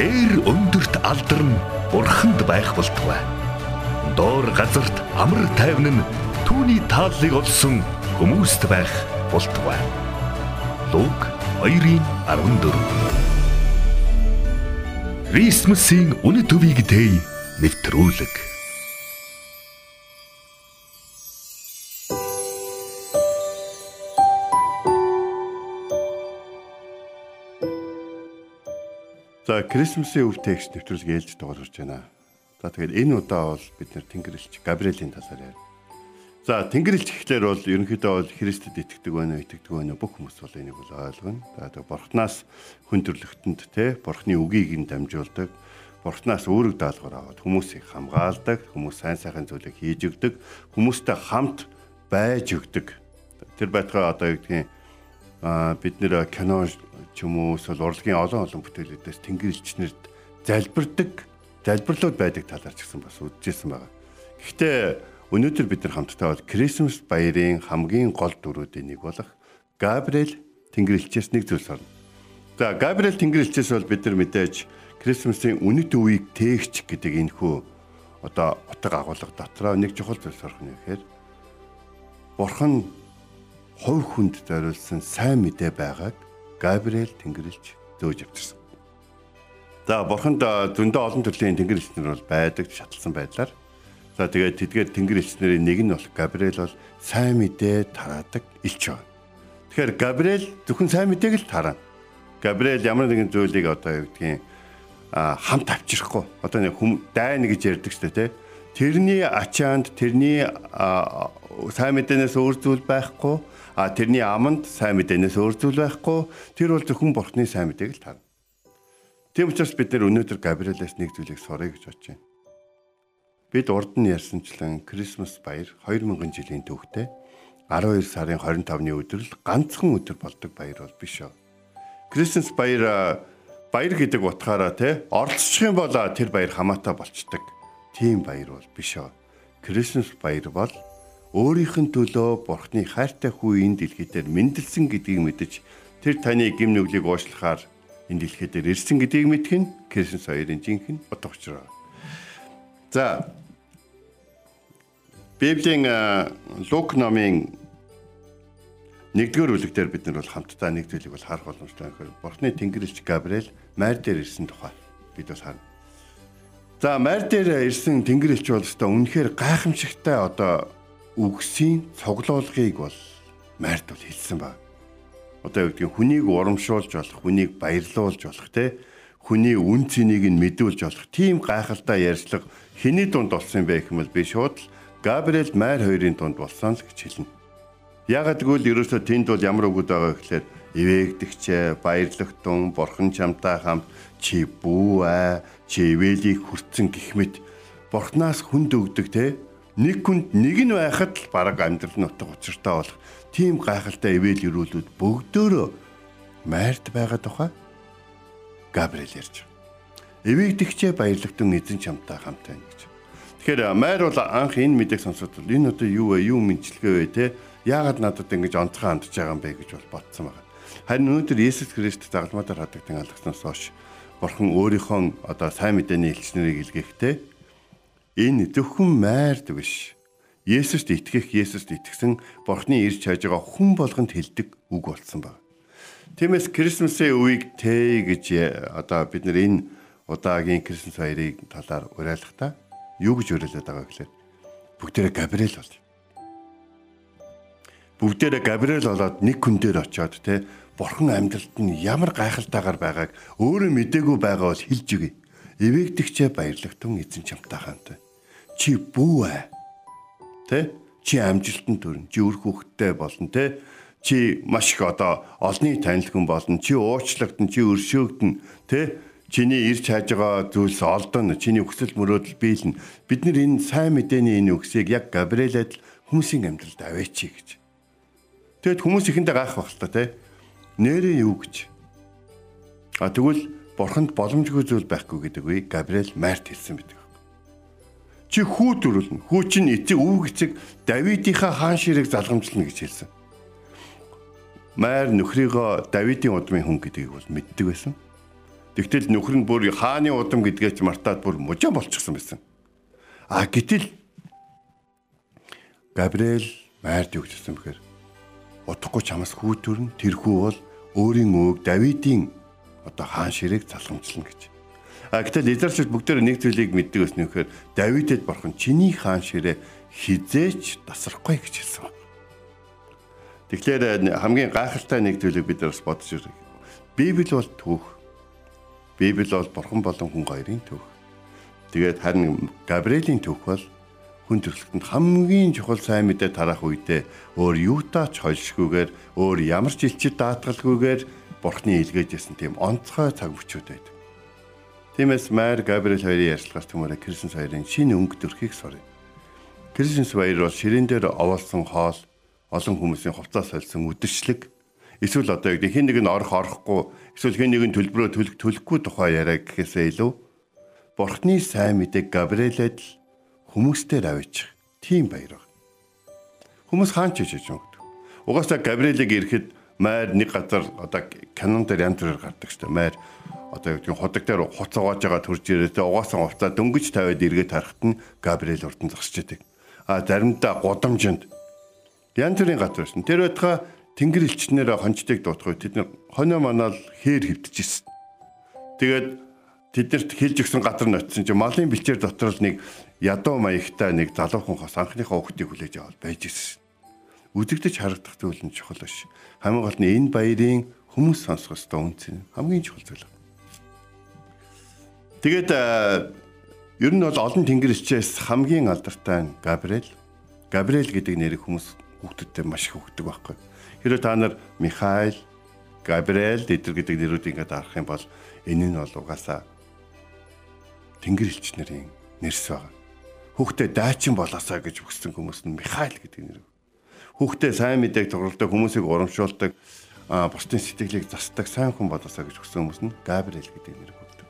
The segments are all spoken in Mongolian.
Дээр өндөрт алдарн бурханд байх болтугай. Доор газарт амар тайван нь түүний тааллыг олсон хүмүүст байх болтугай. Луг 2:14 Крисмсийн үнэ төвийг дэй нэвтрүүлэг За Крисмсийн өв текст нэвтрүүлэг ээлж дуусгаж байна. За тэгээд энэ удаа бол бид нэр Тэнгэрлэгч Габриэлийн талаар ярина. За Тэнгэрлэгч гэхлээр бол ерөнхийдөө бол Христэд итгэдэг байна итгэдэг байна бүх хүмүүс бол энийг бол ойлгоно. За тэгээд Бурханаас хүн төрлөختөнд те Бурхны үгийг нь дамжуулдаг. Бурханаас үүрэг даалгавар аваад хүмүүсийг хамгаалдаг, хүмүүс сайн сайхан зүйлийг хийж өгдөг, хүмүүстэй хамт байж өгдөг. Тэр байтугай одоо юу гэдгийг бид нэр кино ч юм уу эсвэл урлагийн олон олон бүтээлүүдээс тэнгэрлэгчнэрд залбирдаг залбирлууд байдаг талаар ч гэсэн бас үдчихсэн байгаа. Гэхдээ өнөөдөр бид нар хамтдаа бол Крисмас баярын хамгийн гол дүрүүдийн нэг болох Габриэл тэнгэрлэгчээс нэг зүйл сорно. За Габриэл тэнгэрлэгчээс бол бид нар мэдээж Крисмасын үнэт үеийг тээгч гэдэг энэ хүү одоо утга агуулга дотроо нэг чухал зүйл сорох нь гэхээр Бурхан хувь хүнд зориулсан сайн мэдээ байгааг Габриэл Тэнгэрлэгч зөөж авчирсан. За бурханд зөндөө олон төрлийн тэнгэрлэгчнэр бол байдаг шатлсан байдлаар. За тэгээд тэдгээр тэнгэрлэгчнэрийн нэг нь бол Габриэл бол сайн мэдээ тараадаг элч байна. Тэгэхээр Габриэл зөвхөн сайн мэдээг л тарана. Габриэл ямар нэгэн зүйлийг одоо юу гэдгийг хамт авчрахгүй. Одоо нэг хүм дайна гэж ярьдаг дээ, тэ. Тэрний ачаанд тэрний сайн мэдээнээс өөр зүйл байхгүй А тэрний аманд сайн мэдээнээс өөр зүйл байхгүй. Тэр бол зөвхөн бурхны сайн мэдээг л тарна. Тийм учраас бид нэр өнөөдөр Габриэлээс нэг зүйлийг сурах гэж бодож байна. Бид урд нь ярьсанчлан Крисмас баяр 2000 жилийн түүхтэй 12 сарын 25-ны өдөр л ганцхан өдөр болдог баяр бол биш үү. Крисмас баяр баяр гэдэг утгаараа те оролцох юм бол тэр баяр хамаатай болчдөг. Тийм баяр бол биш үү. Крисмас баяр бол өөрийнх нь төлөө бурхны хайртай хүү энэ дэлхий дээр мэндэлсэн гэдгийг мэдэж тэр таны гим нүглийг уушлахаар энэ дэлхий дээр ирсэн гэдгийг мэдэх нь Крисмас хоёрын жинхэнэ утга учир. За Библийн Лук номын нэгдүгээр бүлэг дээр бид нар бол хамтдаа нэг зүйлийг бол харах боломжтой. Бурхны Тэнгэрлэгч Габриэл майр дээр ирсэн тухай бид бас харна. За майр дээр ирсэн Тэнгэрлэгч бол өстой үнэхээр гайхамшигтай одоо үгсийн цуглуулгыг бол майрт бол хэлсэн ба. Одоо юу гэдгийг хүнийг урамшуулж болох, хүнийг баярлуулж болох те хүний үн цэнийг нь мэдүүлж болох тийм гайхалтай ярьцлага хэний дунд болсон бэ бол би шууд л Габриэл майр хоёрын дунд болсон л гэж хэлнэ. Ягаад гэвэл ерөөсөө тэнд бол ямар үгүүд байгаа гэхээр эвээгдэгчээ, баярлагдсан, бурхан чамтай хамт чи бүү аа, чи ивэлийг хүртсэн гэх мэт бурхнаас хүнд өгдөг те нэг хүнд нэг нь байхад л баг амьдрал нь утга учиртай болох тийм гайхалтай ивэл өрөөлүүд бүгдөө майрт байгаа тухай Габриэл ярьж байгаа. Эвэгдэгчээ баярлагтун эзэн чамтай хамт байна гэж. Тэгэхээр майр бол анх энэ мэдээг сонсоод энэ одоо юу вэ? Юу мэнчилгээ вэ те? Яагаад надад ингэж онцгой хандж байгаа юм бэ гэж бол бодсон байгаа. Харин өнөөдөр Есүс Христ загалмаадаар хадагдан алгасноос хойш Бурхан өөрийнхөө одоо сайн мэдээний элчнэрийг илгээхдээ Энэ зөвхөн майрд биш. Есүст итгэх, Есүст итгэсэн Бурхны ирж хайж байгаа хүн болгонд хэлдэг үг болсон баг. Тиймээс Крисмсийн үеийг тэ гэж одоо бид нар энэ удаагийн Крисмс хоёрыг талаар уриалахдаа юу гэж уриалаад байгаа гэхээр бүгдээрээ Габриэл бол. Бүгдээрээ Габриэл болоод нэг хүн дээр очиод те Бурхан амьдралд нь ямар гайхалтайгаар байгааг өөрөө мдээгүй байгаа бол хэлж өгье эвэгдэгчээ баярлагтун эзэн чамтай хаантай. Чи бүү ээ. Тэ? Чи амжилтанд төрн, чи үр хөвгттэй болно тэ? Чи маш их одоо олонний танил хүн болно. Чи уучлагдсан, чи өршөөгдөн тэ? Чиний ирж хайж байгаа зүйлс олдоно. Чиний хүсэл мөрөөдөл биелнэ. Бид нар энэ сайн мэдээний энэ үгсийг яг Габриэлэд хүмүүсийн амьдралд аваач гэж. Тэгэд хүмүүс ихэндээ гайх баг л та тэ? Нэрээ юу гэж? А тэгвэл бурханд боломжгүй зүйл байхгүй гэдэг үе Габриэл Март хэлсэн байдаг. Чи хүү төрүүлнэ. Хүү чинь эцэг өвөг эцэг Давидынхаа хаан ширийг залгамжлна гэж хэлсэн. Майр нөхрийгөө Давидын удмын хүн гэдгийг бол мэддэг байсан. Тэгтэл нөхөр нь бүр хааны удам гэдгээч мартаад бүр мужаа болчихсон байсан. А гэтэл Габриэл майрд юу гэсэн бэхээр удахгүй чамаас хүү төрн тэр хүү бол өөрийн өвөг Давидын одоо хаан ширээг залхамжлана гэж. А гэтэл Израильчууд бүгдээр нэг зүйлийг мэддэг байсан нөхөр Давидэд борхон чиний хаан ширээ хизээч тасрахгүй гэж хэлсэн. Тэгэхээр хамгийн гайхалтай нэг зүйлийг бид бас бодож ирэх. Библи бол түүх. Библи бол бурхан болон хүн хоёрын түүх. Тэгээд харин Габриэлийн түүх бол хүн төрөлхтөнд хамгийн чухал сайн мэдээ тарах үедээ өөр юутаач хольшгүйгээр өөр ямар ч илчид даатгалгүйгээр бурхны илгээж ясан тийм онцгой цаг мөчүүд байдаг. Тиймээс Майр Габриэл хоёрын ярьцлагаас төмөрө Крисэнс хоёрын шинэ өнгө төрхийг сорё. Крисэнс баяр бол ширээн дээр овоолсон хоол олон хүмүүсийн хувцас солисон үдшилэг эсвэл одоо яг хин нэг нь орох орохгүй эсвэл хин нэг нь төлбөрөө төлөх төлөхгүй тухай яриа гэхээсээ илүү Бурхны сайн мэдээг Габриэлэд л хүмүүстээр авчих. Тийм баяр баг. Хүмүүс хаан ч хийж юм. Угаасаа Габриэлийг ирэхэд майр нэг газар одоо канон дээр янз бүрээр гардаг шүү дээ. Майр одоо яг тийм ходог дээр хуц угааж байгаа төрж ирээ. Тэгээ угаасан хувцаа дөнгөж тавиад эргээд харахад нь Габриэл урдан зогсож идэг. А заримдаа гудамжинд Ян төрийн газар байсан. Тэр байтугай тэнгэр элчнээр хончдыг дуутах үед тэд нар хонио манаал хээр хөвдөжсэн. Тэгээд тэднэрт хэлж өгсөн газар нь очисон чинь малын бэлчээр дотор л нэг ядуу маягтай нэг залуухан хос анхныхаа хүүхдийг хүлээж аваад байж ирсэн. Үзэгдэж харагдах зүйл нь чухал биш. Хамгийн гол нь энэ баярын хүмүүс сонсох ёстой үнцэн хамгийн чухал зүйл. Тэгээд ер нь бол олон тэнгэр элчээс хамгийн алдартай Габриэл. Габриэл гэдэг нэрийг хүмүүс хүүхдүүдтэй маш их өгдөг байхгүй. Хэрэв та нар Михаил, Габриэл эдэр гэдэг нэрүүдийг ингээд харах юм бол энэ нь бол угаасаа тэнгэр элчнэрийн нэрс байгаа. Хүүхдээ дайчин болоосаа гэж өгсөн хүмүүс нь Михаил гэдэг нэр. Хүүхдээ сайн мэдээг тоглолдог хүмүүсийг урамшуулдаг бусдын сэтгэлийг засдаг сайн хүн болоосаа гэж өгсөн хүмүүс нь Габриэл гэдэг нэр өгдөг.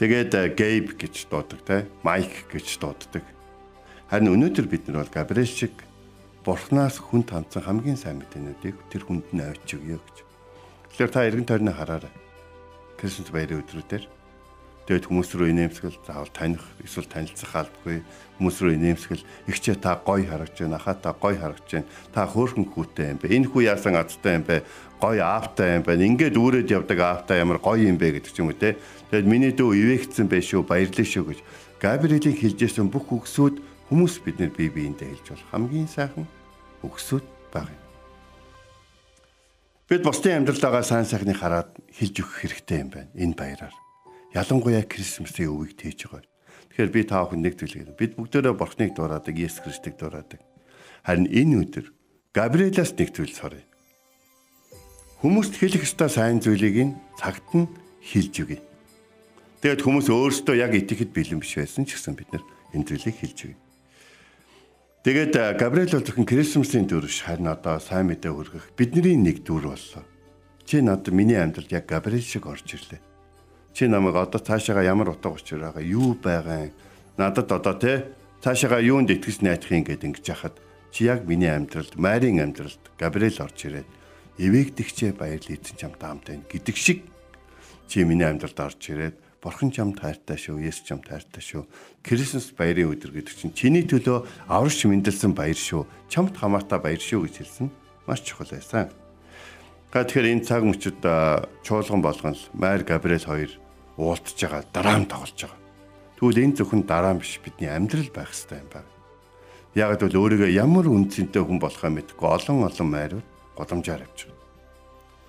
Тэгээд Гейб гэж дуудаг те Майк гэж дууддаг. Харин өнөөдөр бид нар бол Габриэл шиг Бурханаас хүн танцсан хамгийн сайн мэдээнүүдийг тэр хүнд нь авч өгье гэж. Тэгэхээр та эргэн тойрны хараарай. Крисмас баярын өдрүүдээр тэгээд хүмүүс рүү инээмсгэл заавал таних эсвэл танилцах албагүй хүмүүс рүү инээмсгэл ихчээ та гоё харагч байна. Хаа та гоё харагч байна. Та хөөрхөн хүүтэй юм бэ? Энэ хүү яасан азтай юм бэ? Гоё аавтай юм байна. Ингээд үүрээд явдаг аавтай ямар гоё юм бэ? гэдэг ч юм уу те. Тэгээд миний дүү ивэгцэн bay шүү баярлалаа шүү гэж Габриэлийн хэлжсэн бүх үгсүүд хүмүүс биднэр бие биендээ хэлж бол хамгийн сайхан өгсөд баг юм. Бид бусдын амьдралаагаа сайн сайхныг хараад хэлж өгөх хэрэгтэй юм байна. Энэ баяраар. Ялангуяа Крисмсийн өвийг тээж байгаа. Тэгэхээр би та бүхэн нэг зүйлийг бид бүгдөө Бурхныг дураадаг, Есүс Христийг дураадаг. Харин энэ өдөр Габриэлаас нэг зүйл сорё. Хүмүүст хэлэх ёстой сайн зүйлийг нь цагт нь хэлж өгье. Тэгэд хүмүүс өөрсдөө яг итгэхэд бэлэн биш байсан ч гэсэн бид нар энэ зүйлийг хэлж өгье. Тэгээд Габриэл бол зөвхөн Крисмсийн дүрш харин одоо сайн мэдээ хүргэх бидний нэг дүр боллоо. Чи надад миний амьдралд яг Габриэл шиг орж ирлээ. Чи намайг одоо цаашаага ямар утга учир байгаа юу байгаа надад одоо те цаашаага юунд итгэж найдах юм гэд ингэж яхад чи яг миний амьдралд Марийн амьдралд Габриэл орж ирээд эвээгдэгчээ баярлал эзэн чамд хамт байна гэдэг шиг чи миний амьдралд орж ирээд Бурхан чам таартай шүү, Есүс чам таартай шүү. Крисмас баярын өдөр гэдэг чинь чиний төлөө аварч мэндэлсэн баяр шүү. Чамд хамаатай баяр шүү гэж хэлсэн. Маш чухал байсан. Тэгэхээр энэ цаг мөчид чуулган болгон Майр Габриэл хоёр уултж байгаа, дараам тоглож байгаа. Тэгвэл энэ зөвхөн дараа биш бидний амьдрал байх хэрэгтэй юм байна. Яг л өөрийгөө ямар үнцэнтэй хүн болохоо мэдгүй олон олон майрууд голомжаар авчирна.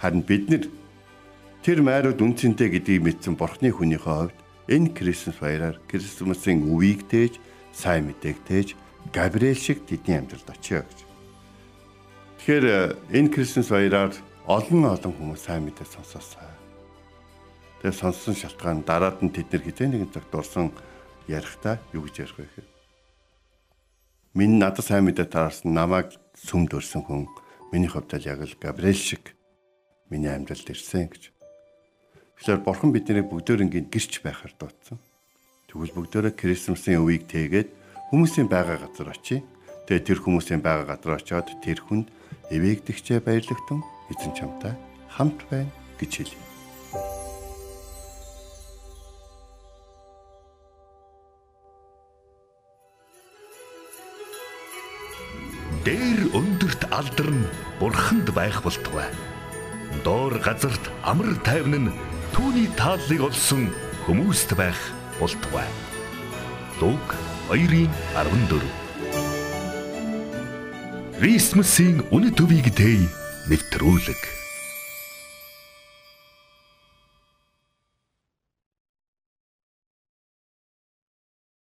Харин бид нар Тэр майрууд үнцэнтэй гэдгийг мэдсэн Бурхны хүнийхээ хувьд энэ Крисмас баяраар Крисмасын үеийг тээж, сайн мэдээг тээж, Габриэл шиг тэдний амьдралд очиё гэж. Тэгэхээр э, энэ Крисмас баяраар олон олон хүмүүс сайн мэдээ сонсоосаа. Тэгээ сонссон шалтгаан дараад нь тэд нар хизээ нэгэн цагт дурсан ярихдаа юу гэж ярих вэ гэхээр Миний надад сайн мэдээ таарсан намайг сүмд өрсөн хүн миний хувьд л яг л Габриэл шиг миний амьдралд ирсэн гэж. Тэгэхээр бурхан биднийг бүгдөө ингээд гэрч байхаар дуудсан. Тэгвэл бүгдөө Крисмсийн үеийг тэгээд хүмүүсийн байгаа газар очие. Тэгээд тэр хүмүүсийн байгаа газар очиод тэр хүнд эвээгдэгчээ баярлагтун эзэн чамтай хамт байна гэж хэлье. Өндөрт алдарн бурханд байх болтугай. Доор газарт амар тайван нь түүний тааллыг олсон хүмүүст байх болтугай. Луг 2:14 Крисмсийн үнэт өвийг дэй нэвтрүүлэг